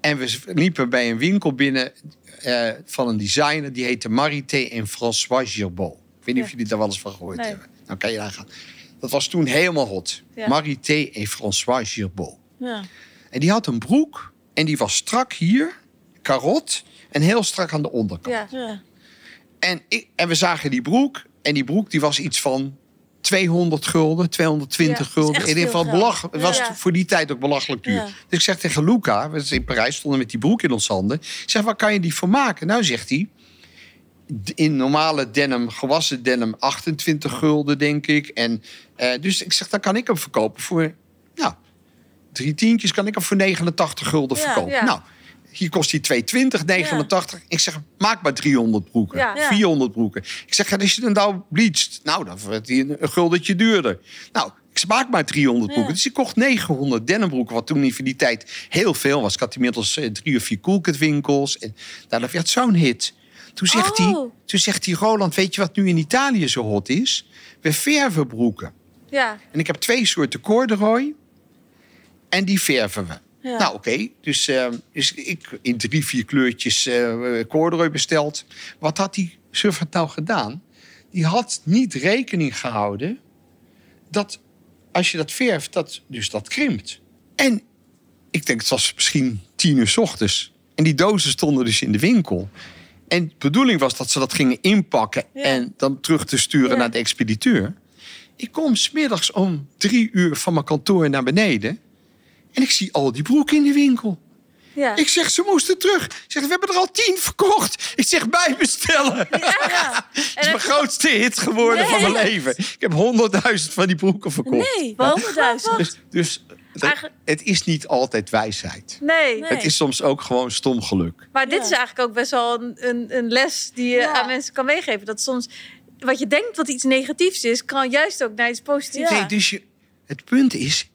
En we liepen bij een winkel binnen eh, van een designer. Die heette Marité en François Girbeau. Ik weet niet of jullie daar wel eens van gehoord Nee. hebben. Nou kan je daar gaan. Dat was toen helemaal hot. Ja. Marité en François Girbeau. Ja. En die had een broek. En die was strak hier. Karot. En heel strak aan de onderkant. Ja. En, ik, en we zagen die broek. En die broek die was iets van 200 gulden, 220 Ja, dat is gulden. In ieder geval belachelijk. Het was Ja. voor die tijd ook belachelijk duur. Ja. Dus ik zeg tegen Luca, we zijn in Parijs stonden met die broek in ons handen. Ik zeg, waar kan je die voor maken? Nou, zegt hij, in normale denim, gewassen denim, 28 gulden, denk ik. En, eh, dus ik zeg, dan kan ik hem verkopen voor, nou, drie tientjes kan ik hem voor 89 gulden Ja, verkopen. ja. Nou, hier kost hij 220, 89. Ik zeg, maak maar 300 broeken, Ja. Ja. 400 broeken. Ik zeg, en als je dan nou bleacht, nou, dan wordt hij een, een guldetje duurder. Nou, ik zeg, maak maar 300 broeken. Ja. Dus ik kocht 900 denimbroeken, wat toen in die tijd heel veel was. Ik had inmiddels eh, drie of vier Coolcat winkels. En nou, dat werd zo'n hit. Toen zegt, hij, Oh. toen zegt hij, Roland, weet je wat nu in Italië zo hot is? We verven broeken. Ja. En ik heb twee soorten corduroy. En die verven we. Ja. Nou, oké. Dus, eh, dus ik in drie, vier kleurtjes eh corduroy besteld. Wat had die surfer nou gedaan? Die had niet rekening gehouden dat als je dat verft, dat, dus dat krimpt. En ik denk, het was misschien tien uur 's ochtends. En die dozen stonden dus in de winkel. En de bedoeling was dat ze dat gingen inpakken Ja. en dan terug te sturen Ja. naar de expediteur. Ik kom smiddags om drie uur van mijn kantoor naar beneden. En ik zie al die broeken in de winkel. Ja. Ik zeg, ze moesten terug. Ik zeg, we hebben er al tien verkocht. Ik zeg, bijbestellen. Ja. Het is mijn grootste hit geworden van mijn leven. Ik heb honderdduizend van die broeken verkocht. Nee, 100.000. Dus, dus het, Eigenlijk- het is niet altijd wijsheid. Nee. Nee. Het is soms ook gewoon stom geluk. Maar dit Ja. is eigenlijk ook best wel een, een, een les die je Ja. aan mensen kan meegeven. Dat soms wat je denkt wat iets negatiefs is, kan juist ook naar iets positiefs. Ja. Nee, dus je, het punt is,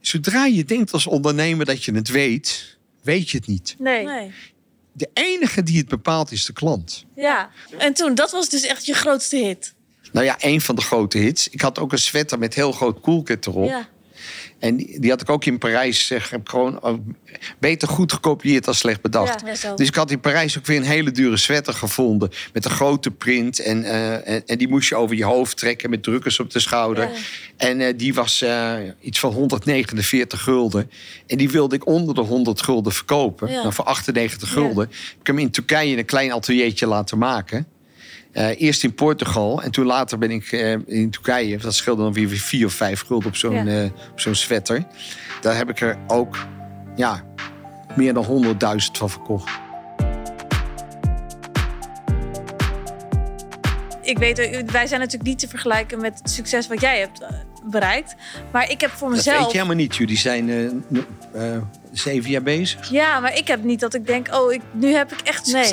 zodra je denkt als ondernemer dat je het weet, weet je het niet. Nee. Nee. De enige die het bepaalt is de klant. Ja. En toen, dat was dus echt je grootste hit. Nou ja, een van de grote hits. Ik had ook een sweater met heel groot coolcat erop. Ja. En die, die had ik ook in Parijs zeg, heb gewoon eh, beter goed gekopieerd dan slecht bedacht. Ja. Dus ik had in Parijs ook weer een hele dure sweater gevonden. Met een grote print. En, eh, en, en die moest je over je hoofd trekken met drukkers op de schouder. Ja. En eh, die was eh, iets van 149 gulden. En die wilde ik onder de 100 gulden verkopen. Ja. Nou, voor 98 gulden. Heb ik hem in Turkije in een klein ateliertje laten maken. Eh, eerst in Portugal en toen later ben ik eh, in Turkije. Dat scheelde dan weer vier of vijf gulden op zo'n Ja. eh, op zo'n sweater. Daar heb ik er ook ja, meer dan 100.000 van verkocht. Ik weet, wij zijn natuurlijk niet te vergelijken met het succes wat jij hebt bereikt. Maar ik heb voor Dat mezelf. weet je helemaal niet. Jullie zijn eh, eh, zeven jaar bezig. Ja, maar ik heb niet dat ik denk, oh, ik, nu heb ik echt Nee.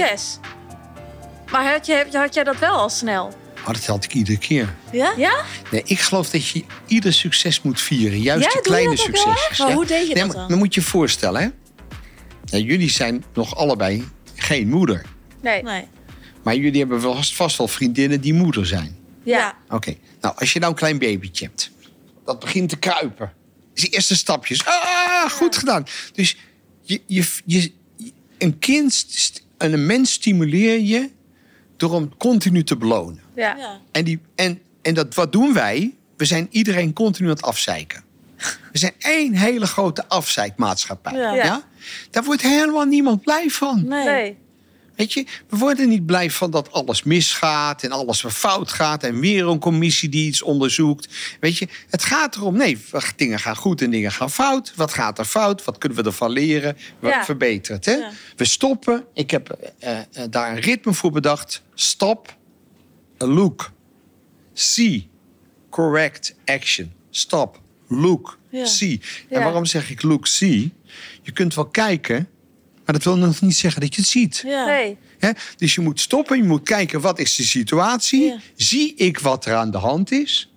Succes. Maar had, je, had jij dat wel al snel? Maar dat had ik iedere keer. Ja? Ja? Nee, ik geloof dat je ieder succes moet vieren. Juist Ja, de doe je kleine dat ook wel? succesjes. Maar ja. hoe deed je Nee, dat maar dan? dan moet je je voorstellen, hè? Jullie zijn nog allebei geen moeder. Nee. Nee. Maar jullie hebben vast, vast wel vriendinnen die moeder zijn. Ja. Oké, nou als je nou een klein babytje hebt, dat begint te kruipen. Dus die eerste stapjes. Ah, goed gedaan. Dus je, je, je, een kind en een mens stimuleer je door hem continu te belonen. Ja. Ja. En, die, en, en dat, wat doen wij? We zijn iedereen continu aan het afzeiken. We zijn één hele grote afzeikmaatschappij. Ja. Ja. Daar wordt helemaal niemand blij van. Nee. Nee. Weet je, we worden niet blij van dat alles misgaat en alles weer fout gaat en weer een commissie die iets onderzoekt. Weet je, het gaat erom, nee, dingen gaan goed en dingen gaan fout. Wat gaat er fout? Wat kunnen we ervan leren? Ja. verbeteren het. Hè? Ja. We stoppen. Ik heb eh, eh, daar een ritme voor bedacht. Stop, look, see, correct action. Stop, look, Ja. see. En waarom zeg ik look, see? Je kunt wel kijken, maar dat wil nog niet zeggen dat je het ziet. Ja. Nee. Hè? Dus je moet stoppen, je moet kijken wat is de situatie. Ja. Zie ik wat er aan de hand is?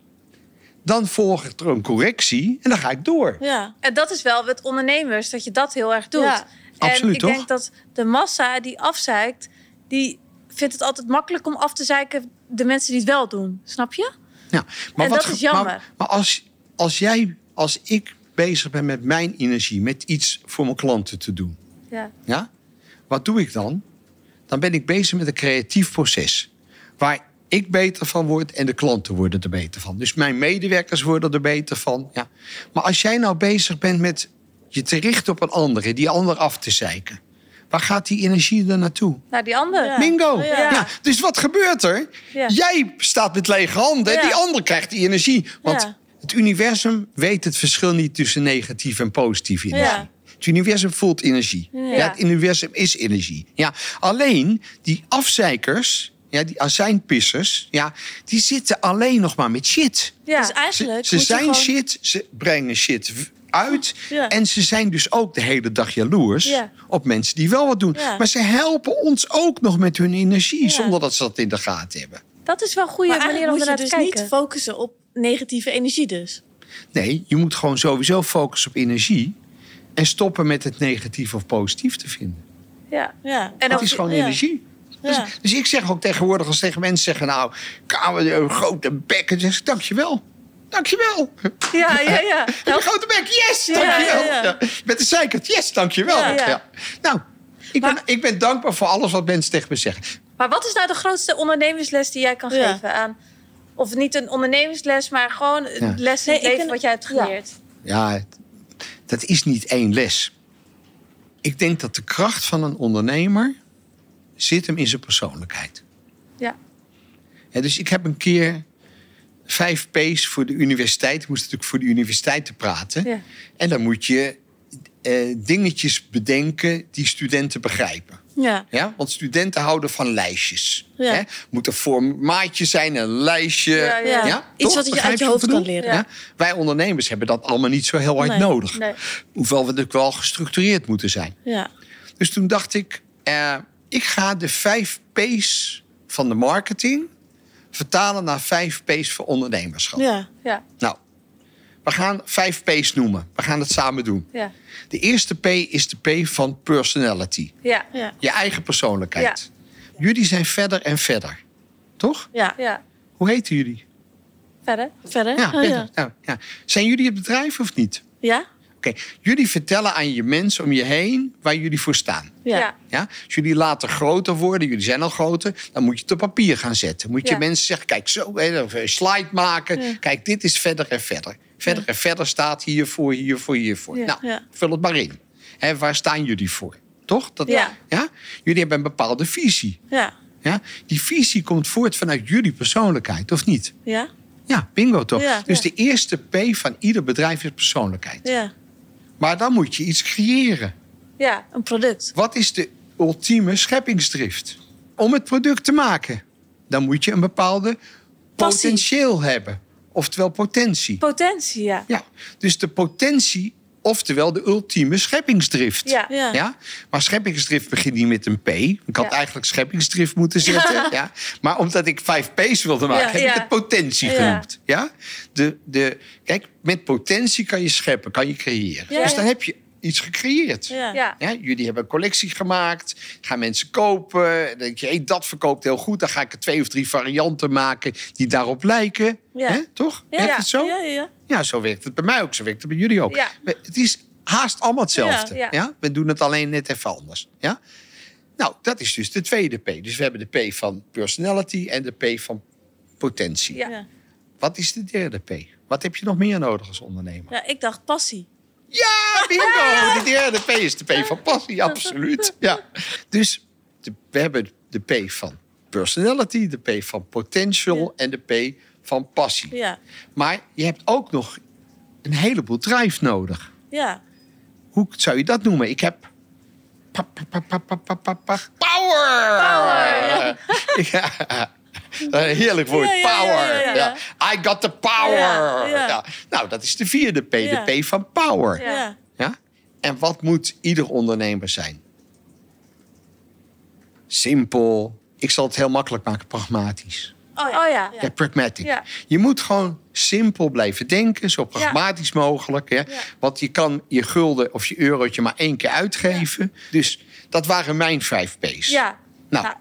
Dan volgt er een correctie en dan ga ik door. Ja. En dat is wel het ondernemers, dat je dat heel erg doet. Ja. En Absoluut, ik toch? denk dat de massa die afzeikt, die vindt het altijd makkelijk om af te zeiken de mensen die het wel doen. Snap je? Ja, En dat ge- is jammer. Maar, maar als, als jij, als ik bezig ben met mijn energie, met iets voor mijn klanten te doen, Ja. ja, wat doe ik dan? Dan ben ik bezig met een creatief proces. Waar ik beter van word en de klanten worden er beter van. Dus mijn medewerkers worden er beter van. Ja. Maar als jij nou bezig bent met je te richten op een ander, die ander af te zeiken. Waar gaat die energie dan naartoe? Nou, die andere. Ja. Bingo! Ja. Ja. dus wat gebeurt er? Ja. Jij staat met lege handen, Ja. die ander krijgt die energie. Want Ja. het universum weet het verschil niet tussen negatief en positieve energie. Het universum voelt energie. Ja. het universum is energie. Ja. Alleen die afzeikers, ja, die azijnpissers, ja, die zitten alleen nog maar met shit. Ja. Dus Ze, eigenlijk ze zijn gewoon... shit, ze brengen shit uit. Ja. En ze zijn dus ook de hele dag jaloers Ja. op mensen die wel wat doen. Ja. Maar ze helpen ons ook nog met hun energie, Ja. zonder dat ze dat in de gaten hebben. Dat is wel een goede Maar manier om moet je ernaar dus te kijken. niet focussen op negatieve energie dus. Nee, je moet gewoon sowieso focussen op energie. En stoppen met het negatief of positief te vinden. ja. Ja. En Dat ook- is gewoon ja. energie. Dus, Ja. dus ik zeg ook tegenwoordig als tegen mensen zeggen... nou, kamer, een grote bek. Dan zeg ik, dankjewel. Dankjewel. Ja, ja, ja. Heb je een grote bek? Yes, Ja, dankjewel. ja, ja. Met de zeikert? Yes, dankjewel. Ja, Ja, ja. Nou, ik ben, ik ben dankbaar voor alles wat mensen tegen me zeggen. Maar wat is nou de grootste ondernemersles die jij kan Ja. geven aan... Of niet een ondernemersles, maar gewoon een Ja. les in het leven wat jij hebt geleerd. Ja, dat is niet één les. Ik denk dat de kracht van een ondernemer... zit hem in zijn persoonlijkheid. Ja. Ja, dus ik heb een keer vijf P's voor de universiteit. Ik moest natuurlijk voor de universiteit te praten. Ja. En dan moet je eh, dingetjes bedenken die studenten begrijpen. Ja. Ja? Want studenten houden van lijstjes. Ja. Hè? Moet een formaatje zijn, een lijstje. Ja, ja. Iets wat je Begrijp uit je hoofd kan leren. Wij ondernemers hebben dat allemaal niet zo heel hard Nee. nodig. Nee. Hoewel we natuurlijk wel gestructureerd moeten zijn. Ja. Dus toen dacht ik, eh, ik ga de vijf P's van de marketing vertalen naar vijf P's voor ondernemerschap. Ja. Ja. Nou, we gaan vijf P's noemen. We gaan het samen doen. Ja. De eerste P is de P van personality. Ja. Ja. Je eigen persoonlijkheid. Jullie zijn verder en verder. Toch? Ja. Ja. Hoe heten jullie? Verder? Verder? Ja, Oh, verder. ja. Ja, ja. Zijn jullie het bedrijf of niet? Ja? Oké, jullie vertellen aan je mensen om je heen waar jullie voor staan. Ja. Ja. Als jullie later groter worden, jullie zijn al groter, dan moet je het op papier gaan zetten. Moet je Ja. mensen zeggen: kijk, zo, een slide maken. Ja. Kijk, dit is verder en verder. Verder en verder staat hiervoor, hiervoor, hiervoor. Nou, vul het maar in. Hè, waar staan jullie voor? Toch? Dat, Ja. Ja? Jullie hebben een bepaalde visie. Ja. Ja? Die visie komt voort vanuit jullie persoonlijkheid, of niet? Ja. Ja, bingo toch? Ja. dus Ja. de eerste P van ieder bedrijf is persoonlijkheid. Ja. Maar dan moet je iets creëren. Ja. Een product. Wat is de ultieme scheppingsdrift? Om het product te maken, dan moet je een bepaalde Passie. potentieel hebben. Oftewel potentie. Potentie, ja. Ja, dus de potentie, oftewel de ultieme scheppingsdrift. Ja. Ja. Ja? Maar scheppingsdrift begint niet met een P. Ik had Ja. eigenlijk scheppingsdrift moeten zetten. Ja. Maar omdat ik vijf P's wilde maken, Ja, heb ja. ik het potentie genoemd. Ja? De, de, kijk, met potentie kan je scheppen, kan je creëren. Ja, dus dan heb je iets gecreëerd. Ja. Ja. Ja, jullie hebben een collectie gemaakt. Gaan mensen kopen. Dan denk je, hey, dat verkoopt heel goed. Dan ga ik er twee of drie varianten maken die daarop lijken. Ja. Hè, toch? Ja. Werkt het zo? Ja, ja, ja. Ja, zo werkt het bij mij ook. Zo werkt het bij jullie ook. Het is haast allemaal hetzelfde. Ja, Ja, ja. We doen het alleen net even anders. Ja? Nou, dat is dus de tweede P. Dus we hebben de P van personality en de P van potentie. Ja. Ja. Wat is de derde P? Wat heb je nog meer nodig als ondernemer? Ja, ik dacht passie. Ja, bingo! De, P is de P van passie, absoluut. Ja. Dus de, we hebben de P van personality, de P van potential en de P van passie. Ja. Maar je hebt ook nog een heleboel drive nodig. Ja. Hoe zou je dat noemen? Ik heb Power! Power! Een heerlijk woord, Ja, ja, ja, power. ja, ja. Ja. I got the power. Ja, ja. Ja. Nou, dat is de vierde P, Ja. de P van power. Ja. Ja. Ja? En wat moet ieder ondernemer zijn? Simpel. Ik zal het heel makkelijk maken, pragmatisch. Oh Oh ja. Ja, pragmatic. Ja. Je moet gewoon simpel blijven denken, zo pragmatisch mogelijk. Hè? Want je kan je gulden of je eurotje maar één keer uitgeven. Dus dat waren mijn vijf P's. Ja. Nou, Nou.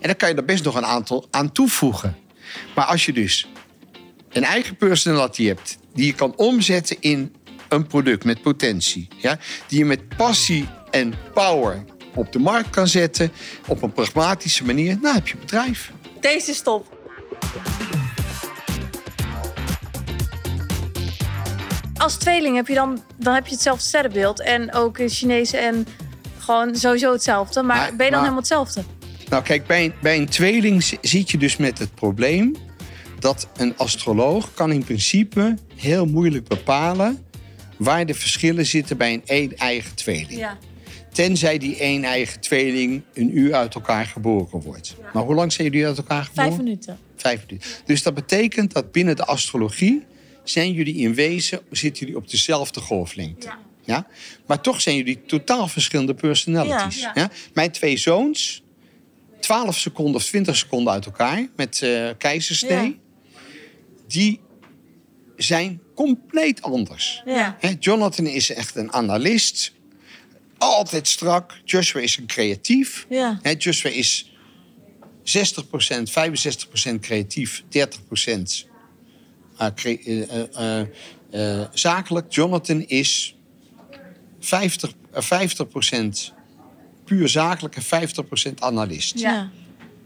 En dan kan je er best nog een aantal aan toevoegen. Maar als je dus een eigen personality hebt... die je kan omzetten in een product met potentie... Ja? die je met passie en power op de markt kan zetten... op een pragmatische manier, nou heb je een bedrijf. Deze stop. Als tweeling heb je dan, dan heb je hetzelfde sterrenbeeld. En ook in Chinees en gewoon sowieso hetzelfde. Maar, Maar- ben je dan maar- helemaal hetzelfde? Nou, kijk, bij een, bij een tweeling zi- zit je dus met het probleem dat een astroloog kan in principe heel moeilijk bepalen waar de verschillen zitten bij een een-eigen tweeling. Ja. Tenzij die een-eigen tweeling een uur uit elkaar geboren wordt. Maar hoe lang zijn jullie uit elkaar geboren? Vijf minuten. Vijf minuten. Dus dat betekent dat binnen de astrologie zijn jullie in wezen, zitten jullie op dezelfde golflengte. Ja. Maar toch zijn jullie totaal verschillende personalities. Mijn twee zoons, 12 seconden of 20 seconden uit elkaar met eh keizersnee, Ja. die zijn compleet anders. Ja. Jonathan is echt een analist. Altijd strak. Joshua is een creatief. Ja. Joshua is 60%, 65% creatief, 30% eh, cre- eh, zakelijk. Jonathan is 50, eh, 50% puur zakelijk en 50% analist. Ja.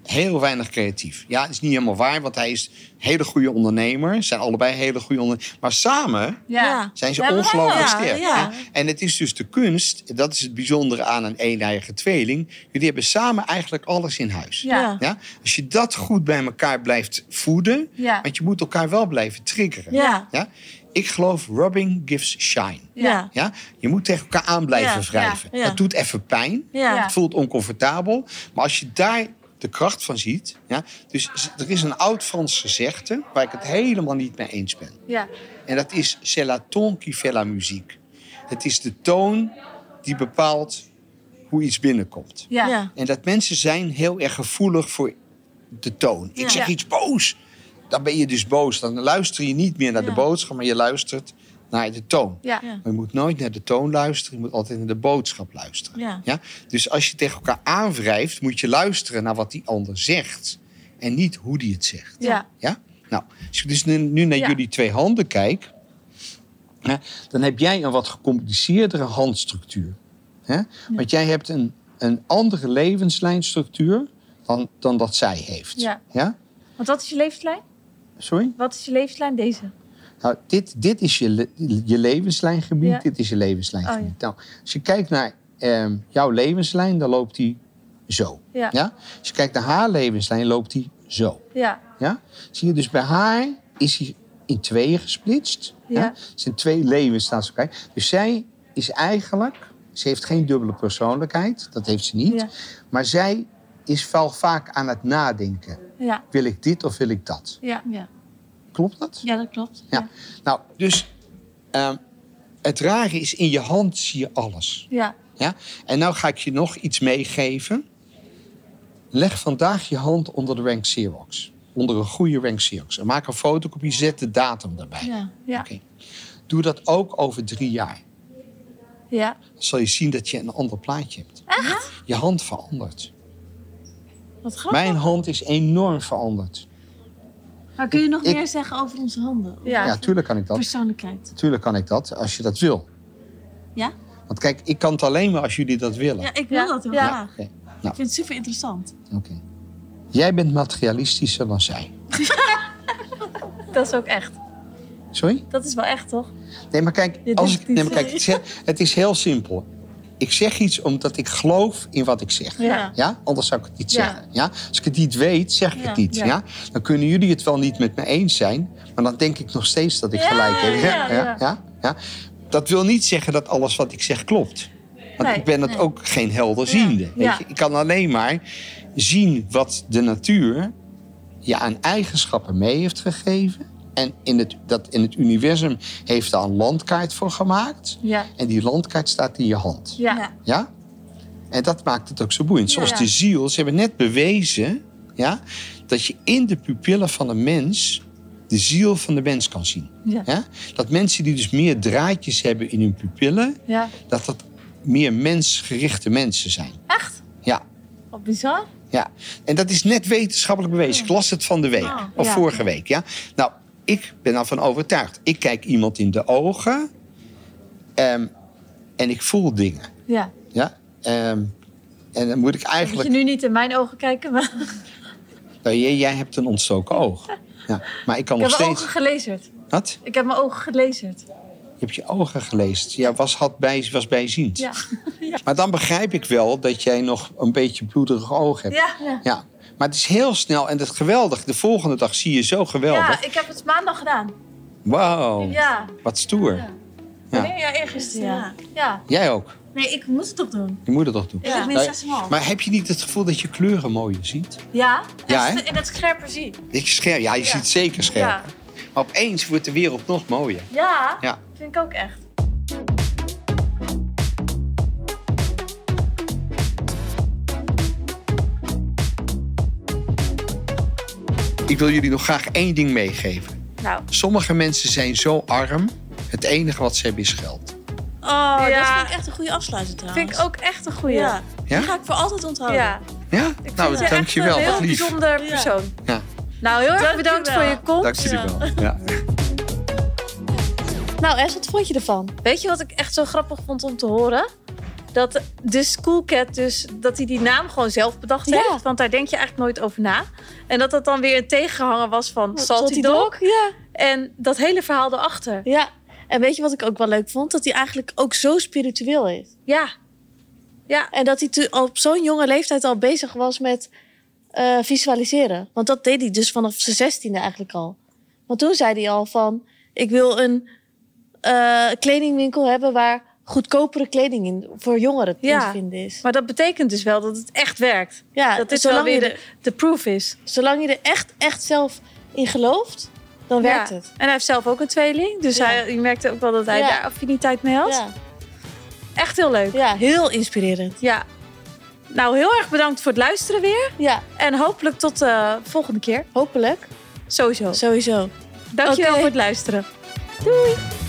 Heel weinig creatief. Ja, dat is niet helemaal waar, want hij is een hele goede ondernemer. Ze zijn allebei hele goede ondernemers. Maar samen Ja. zijn ze Ja, ongelooflijk ja, sterk. ja. En het is dus de kunst, dat is het bijzondere aan een een-eigen tweeling. Jullie hebben samen eigenlijk alles in huis. Ja. Ja? Als je dat goed bij elkaar blijft voeden, Ja. want je moet elkaar wel blijven triggeren. Ja. Ik geloof rubbing gives shine. Ja. Ja? Je moet tegen elkaar aan blijven Ja, wrijven. ja, ja. Dat doet even pijn. Ja. Ja. Het voelt oncomfortabel. Maar als je daar de kracht van ziet. Ja, dus er is een oud Frans gezegde waar ik het helemaal niet mee eens ben. Ja. En dat is c'est la ton qui fait la musique. Het is de toon die bepaalt hoe iets binnenkomt. Ja. Ja. En dat mensen zijn heel erg gevoelig voor de toon. Ik zeg Ja. iets boos. Dan ben je dus boos. Dan luister je niet meer naar de boodschap, maar je luistert naar de toon. Ja. Ja. Maar je moet nooit naar de toon luisteren, je moet altijd naar de boodschap luisteren. Ja. Ja? Dus als je tegen elkaar aanwrijft, moet je luisteren naar wat die ander zegt. En niet hoe die het zegt. Ja. Ja? Nou, als ik dus nu, nu naar Ja. jullie twee handen kijk, hè, dan heb jij een wat gecompliceerdere handstructuur. Hè? Want jij hebt een, een andere levenslijnstructuur dan, dan dat zij heeft. Ja. Ja? Want wat is je levenslijn? Sorry? Wat is je levenslijn? Deze. Nou, dit, dit is je, je levenslijngebied, Ja. dit is je levenslijngebied. Oh, Nou, als je kijkt naar ehm, jouw levenslijn, dan loopt die zo. Ja. Als je kijkt naar haar levenslijn, loopt die zo. Ja. Ja? Zie je dus bij haar is hij in tweeën gesplitst. Ja. Het zijn twee levens naast elkaar. Dus zij is eigenlijk, ze heeft geen dubbele persoonlijkheid, dat heeft ze niet. Ja. Maar zij is wel vaak aan het nadenken. Ja. Wil ik dit of wil ik dat? Ja. Ja. Klopt dat? Ja, dat klopt. Ja. Nou, dus ehm, het rare is, in je hand zie je alles. Ja. Ja? En nou ga ik je nog iets meegeven. Leg vandaag je hand onder de rank Xerox. Onder een goede rank Xerox. En maak een fotocopie, zet de datum erbij. Ja. Ja. Doe dat ook over drie jaar. Ja. dan zal je zien dat je een ander plaatje hebt. Echt? Je hand verandert. Wat grappig. Mijn hand is enorm veranderd. Maar kun je nog Ik- meer zeggen over onze handen? Ja. Ja, tuurlijk kan ik dat. Persoonlijkheid. Tuurlijk kan ik dat, als je dat wil. Ja? Want kijk, ik kan het alleen maar als jullie dat willen. Ja, ik wil Ja. dat heel Ja. graag. Oké, Ik vind het super interessant. oké. Jij bent materialistischer dan zij. Dat is ook echt. Sorry? Dat is wel echt, toch? Nee, maar kijk, als ik, nee, maar kijk het, is, heel- het is heel simpel. Ik zeg iets omdat ik geloof in wat ik zeg. Ja. Ja? Anders zou ik het niet zeggen. Ja? Als ik het niet weet, zeg ik het niet. Ja. Dan kunnen jullie het wel niet met me eens zijn. Maar dan denk ik nog steeds dat ik gelijk heb. ja, ja. Ja? Ja? Dat wil niet zeggen dat alles wat ik zeg klopt. Want Nee, ik ben het nee. ook geen helderziende. Weet je? Ik kan alleen maar zien wat de natuur je aan eigenschappen mee heeft gegeven. En in het, dat in het universum heeft daar een landkaart voor gemaakt. Ja. En die landkaart staat in je hand. Ja. Ja. En dat maakt het ook zo boeiend. Zoals Ja. de ziel. Ze hebben net bewezen ja, dat je in de pupillen van een mens de ziel van de mens kan zien. Ja. Dat mensen die dus meer draadjes hebben in hun pupillen, Ja. dat dat meer mensgerichte mensen zijn. Echt? Ja. Wat bizar. Ja, en dat is net wetenschappelijk bewezen. Ik las het van de week, Oh, of ja. vorige week. Ja? Nou, ik ben ervan overtuigd. Ik kijk iemand in de ogen ehm, en ik voel dingen. Ja. Ja? Ehm, en dan moet ik Moet eigenlijk... je nu niet in mijn ogen kijken, maar Nou, jij, jij hebt een ontstoken oog. Ja, maar ik kan ik nog heb mijn steeds... ogen gelezerd. Wat? Ik heb mijn ogen gelezerd. Je hebt je ogen gelezen. Ja, was, had bij, was bijziend. Ja. Maar dan begrijp ik wel dat jij nog een beetje bloederig oog hebt. Ja. Ja. Ja. Maar het is heel snel en het is geweldig. De volgende dag zie je zo geweldig. Ja, ik heb het maandag gedaan. Wauw, Ja. wat stoer. Ja. Ja, eergisteren. Ja. ja. Jij ook. Nee, ik moet het toch doen. Je moet het toch doen. Ik heb Nou, min 6,5. maar heb je niet het gevoel dat je kleuren mooier ziet? Ja? Ja, en, en het scherper zie. Ik scherp, ja, je Ja. ziet zeker scherp. Ja. Maar opeens wordt de wereld nog mooier. Ja, Ja. vind ik ook echt. Ik wil jullie nog graag één ding meegeven. Nou, Sommige mensen zijn zo arm, het enige wat ze hebben is geld. Oh, dat Ja. vind ik echt een goede afsluiter trouwens. vind ik ook echt een goeie. Ja. Ja? Die ga ik voor altijd onthouden. Ja. Ja? Ik nou, vind je dankjewel. echt een Wat heel lief. bijzonder Ja. persoon. Ja, Nou, heel erg bedankt voor je komst. dank jullie wel. Ja. Nou, Es, wat vond je ervan? Weet je wat ik echt zo grappig vond om te horen? Dat de Schoolcat dus, dat hij die naam gewoon zelf bedacht Ja. heeft. Want daar denk je eigenlijk nooit over na. En dat dat dan weer een tegenhanger was van Salty Dog. Ja. En dat hele verhaal erachter. Ja. En weet je wat ik ook wel leuk vond? Dat hij eigenlijk ook zo spiritueel is. Ja. Ja. En dat hij op zo'n jonge leeftijd al bezig was met eh, visualiseren. Want dat deed hij dus vanaf zijn zestiende eigenlijk al. Want toen zei hij al van... Ik wil een eh, kledingwinkel hebben waar goedkopere kleding in, voor jongeren Ja. te vinden is. Maar dat betekent dus wel dat het echt werkt. Ja, Dat dit wel zolang, weer de, de proof is. zolang je er echt, echt zelf in gelooft, dan werkt Ja. het. En hij heeft zelf ook een tweeling. Dus Ja. hij, je merkte ook wel dat hij daar affiniteit mee had. Ja. Echt heel leuk. ja, heel inspirerend. Ja. Nou, heel erg bedankt voor het luisteren weer. Ja, En hopelijk tot de volgende keer. hopelijk. Sowieso. Sowieso. Dankjewel voor het luisteren. Doei!